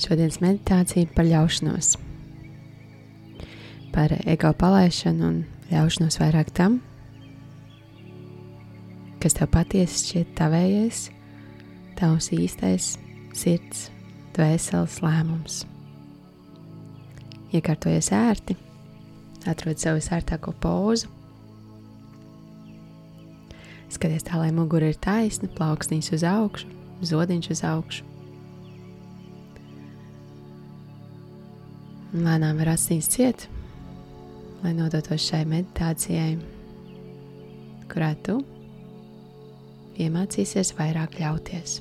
Šodienas meditācija par ļaušanos, par ego palaišanu un ļaušanos vairāk tam, kas tev patiesi šķiet tavējais, tavs īstais sirds, dvēseles lēmums. Iekārtojies ērti, atrod savu ērtāko pozu, skaties tā, lai mugura ir taisna, plauksnīs uz augšu, zodiņš uz augšu. Lēnām var asīs ciet, lai nodotos šai meditācijai, kurā tu iemācīsies vairāk ļauties.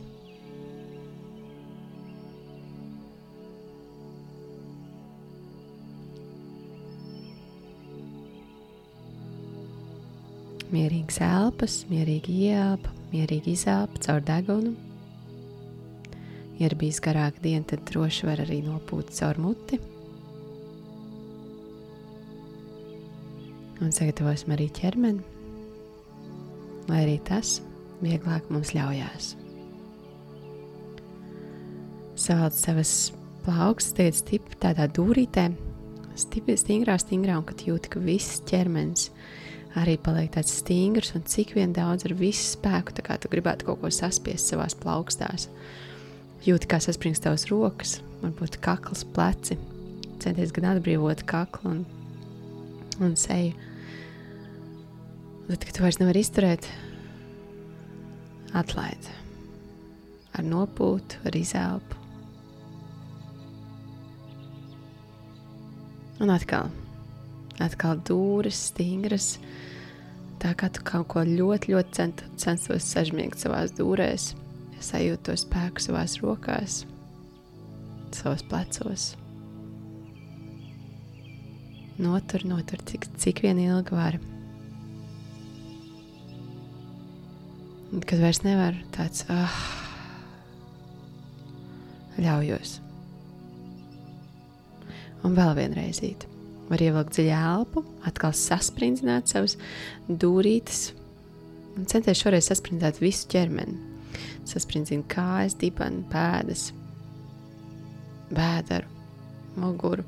Mierīgs elpas, mierīgi ieelpa, mierīgi izelpa caur degunu. Ja ir bijis garāka diena, tad droši var arī nopūt caur muti. Un sagatavosim arī ķermeni, lai arī tas vieglāk mums ļaujās. Sāc savas plaukstas, tagad stipri tādā dūrītē, stipri, stingrā, stingrā, un kad jūti, ka viss ķermenis arī paliek tāds stingrs, un cik vien daudz ar visu spēku, tā kā tu gribētu kaut ko saspiest savās plaukstās. Jūti, kā saspringst tavas rokas, varbūt kakls, pleci, centies gan atbrīvot kaklu un, un seju Bet, kad tu vairs nevari izturēt, atlaid ar nopūtu, ar izelpu. Un atkal, atkal dūris, stingras, tā kā tu kaut ko ļoti, ļoti cent, censtos sažmiegt savās dūrēs, sajūt to spēku savās rokās, savos plecos. Notur, notur, cik, cik vien ilgi vari. Kad vairs nevar tāds ah, ļaujos. Un vēl vienreiz īt. Var ievilkt dziļu elpu, atkal sasprindzināt savas dūrītes centies šoreiz sasprindzināt visu ķermeni. Sasprindzina kājas, dibanu, pēdas, bēdaru, muguru.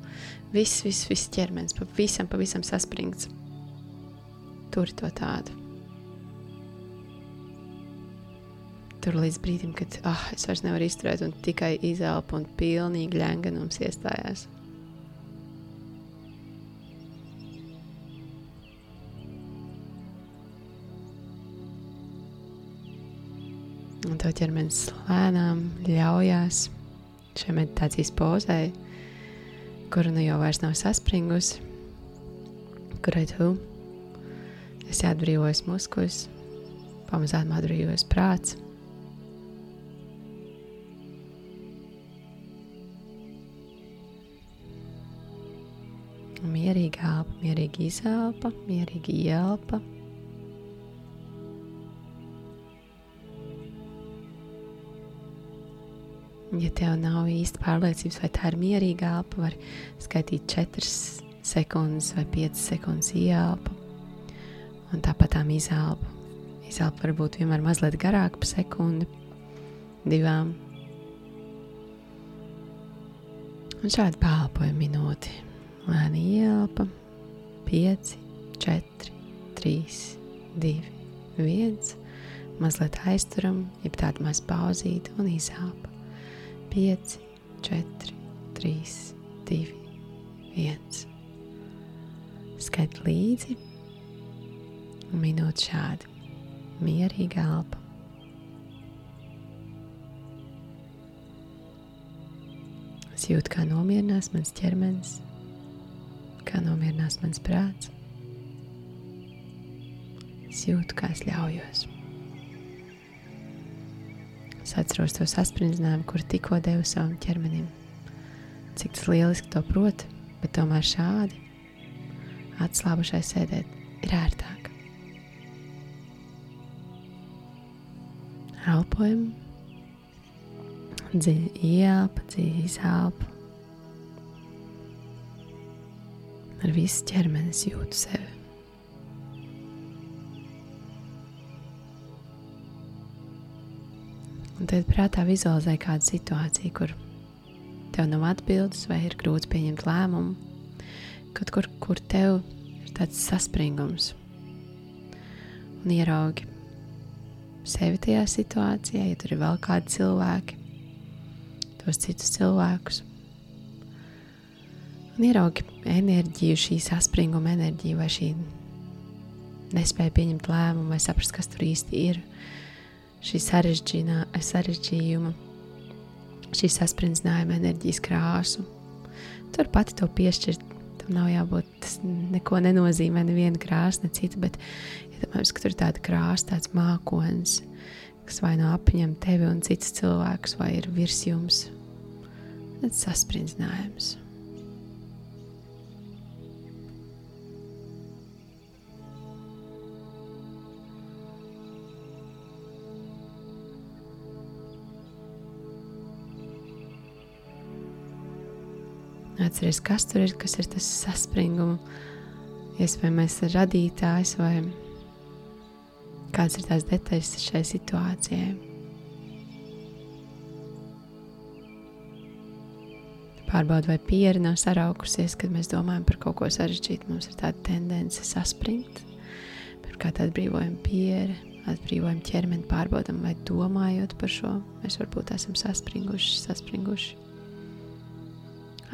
Viss, viss, viss ķermenis, pavisam, pavisam saspringts. Tur to tādu. Tur līdz brīdim, kad oh, es vairs nevaru izturēt, un tikai izelpa un pilnīgi ļenganums iestājās. Un to ķermenis lēnām ļaujās šai meditācijas pozai, kura nu jau vairs nav saspringusi, kurai tu esi atbrīvojis muskuļus, pamazām atbrīvojis prāts. Mierīgi elpa, mierīgi izelpa, mierīgi ielpa. Ja tev nav īsti pārliecības, vai tā ir mierīga elpa, var skaitīt 4 sekundes vai 5 sekundes ielpa. Un tāpat tā izelpa. Izelpa var būt vienmēr mazliet garāka par sekundi, divām. Un šādi pālpoja minūti. Lēni ielpa, 5, 4, 3, 2, 1. Mazliet aizturam, jeb tāda maz pauzīta un izelpa. 5, 4, 3, 2, 1. Skait līdzi un minūte šādi. Mierīga elpa. Es jūtu, kā nomierinās mans ķermenis kā nomierinās mans prāts. Es jūtu, kā es ļaujos. Es atceros to sasprindinājumu, kur tikko devu savam ķermenim. Cik tas lieliski to prot, bet tomēr šādi atslābušai sēdēt ir ērtāk. Elpojam, dziļi ieelpa, dziļi izelpa. Ar visu ķermenis jūtu sevi. Un tad prātā vizualizē kādu situāciju, kur tev nav atbildes, vai ir grūti pieņemt lēmumu. Kaut kur, kur tev ir tāds saspringums un ieraugi sevi tajā situācijā, ja tur ir vēl kādi cilvēki, tos citus cilvēkus. Ieraugi enerģiju, šī saspringuma enerģiju, vai šī nespēja pieņemt lēmumu, vai saprast, kas tur īsti ir. Šī sarežģījuma, šī saspringzinājuma enerģijas krāsu. Tur pati to piešķirt. Tam nav jābūt, tas neko nenozīmē, neviena krāsa, ne cita, bet iedomājieties, ja ka tur ir tāda krāsa, tāds mākonis, kas vai no apņem tevi un citus cilvēkus, vai ir virs jums. Tas saspringzinājums. Atcerieties, kas tur ir, kas ir tas saspringums, iespējams, radītājs vai kādas ir tās detaļas šai situācijai. Pārbaud, vai pieri nav saraukusies, kad mēs domājam par kaut ko sarežģītu. Mums ir tāda tendence saspringt. Pirmkārt, atbrīvojam pieri, atbrīvojam ķermeni, pārbaudam, vai domājot par šo, mēs varbūt esam saspringuši, saspringuši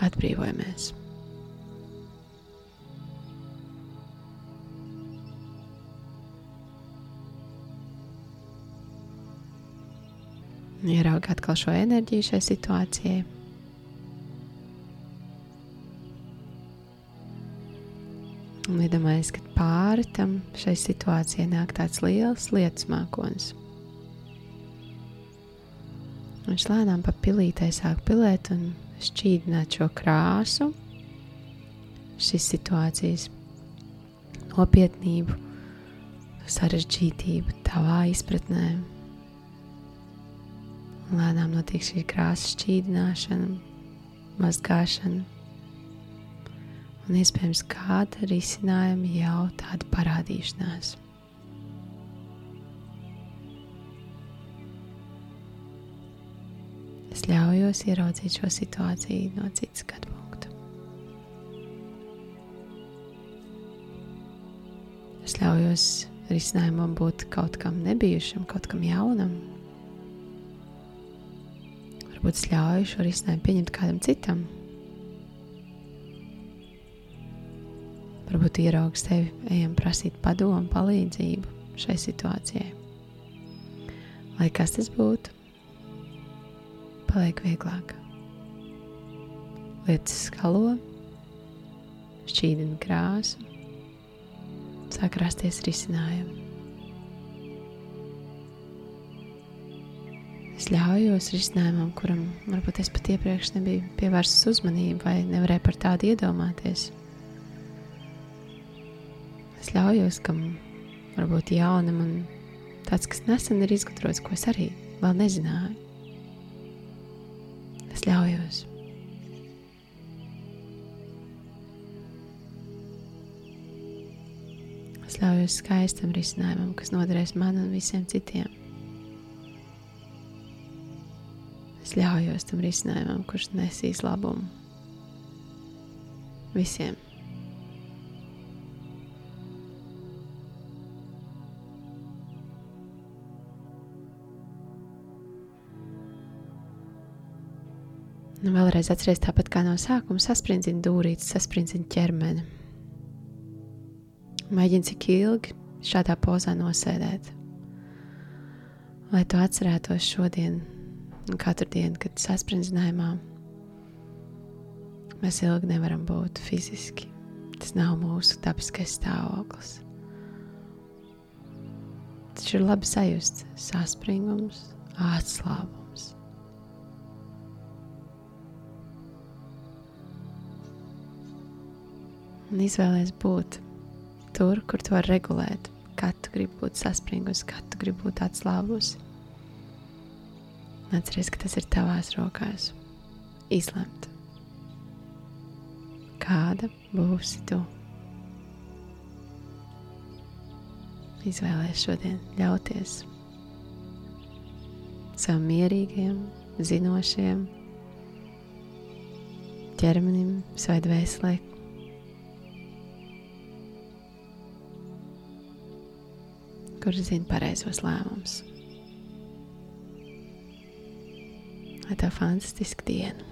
atbrīvojamies. Ieraugi atkal šo enerģiju šai situācijai. Un iedomājieties, ka pāri tam šai situācijai nāk tāds liels lietus mākonis. Viņš lēnām pa pilītei sāk pilēt un šķīdināt šo krāsu, šīs situācijas nopietnību, sarežģītību tavā izpratnē. Lēnām notiek šī krāsa šķīdināšana, mazgāšana, un iespējams kāda risinājuma jau tāda parādīšanās. Es ļaujos ieraudzīt šo situāciju no citas skatu punkta. Es ļaujos risinājumam būt kaut kam nebijušam, kaut kam jaunam. Varbūt es ļauju šo risinājumu pieņemt kādam citam. Varbūt ieraugs tevi, ejam prasīt padomu, palīdzību šai situācijai. Lai kas tas būtu, paliek vieglāk. Lietas skalo, šķīdina krāsu, sāk rasties risinājumi. Es ļaujos risinājumam, kuram varbūt es pat iepriekš nebiju pievērsis uzmanību vai nevarēju par tādu iedomāties. Es ļaujos, kam varbūt jaunam un tāds, kas nesen ir izgudrots, ko es arī vēl nezināju. Es ļaujos. Es ļaujos skaistam risinājumam, kas noderēs man un visiem citiem. Es ļaujos tam risinājumam, kurš nesīs labumu visiem. Nu, vēlreiz atcerieties tāpat kā no sākuma, sasprindzina dūrītes, sasprindzina ķermeni. Mēģini cik ilgi šādā pozā nosēdēt. Lai tu atcerētos šodien un katru dienu, kad sasprindzinājumā mēs ilgi nevaram būt fiziski. Tas nav mūsu dabiskais stāvoklis. Tas ir labi sajust saspringums, atslābums. Un izvēlēties būt tur, kur tu vari regulēt, kad tu gribi būt saspringusi, kad tu gribi būt atslābusi. Atceries, ka tas ir tavās rokās. Izlemt, kāda būsi tu. Izvēlēties šodien ļauties sev mierīgiem, zinošiem, ķermenim, savai dvēselē. Kurš zina pareizos lēmumus? Lai tev fantastiska diena!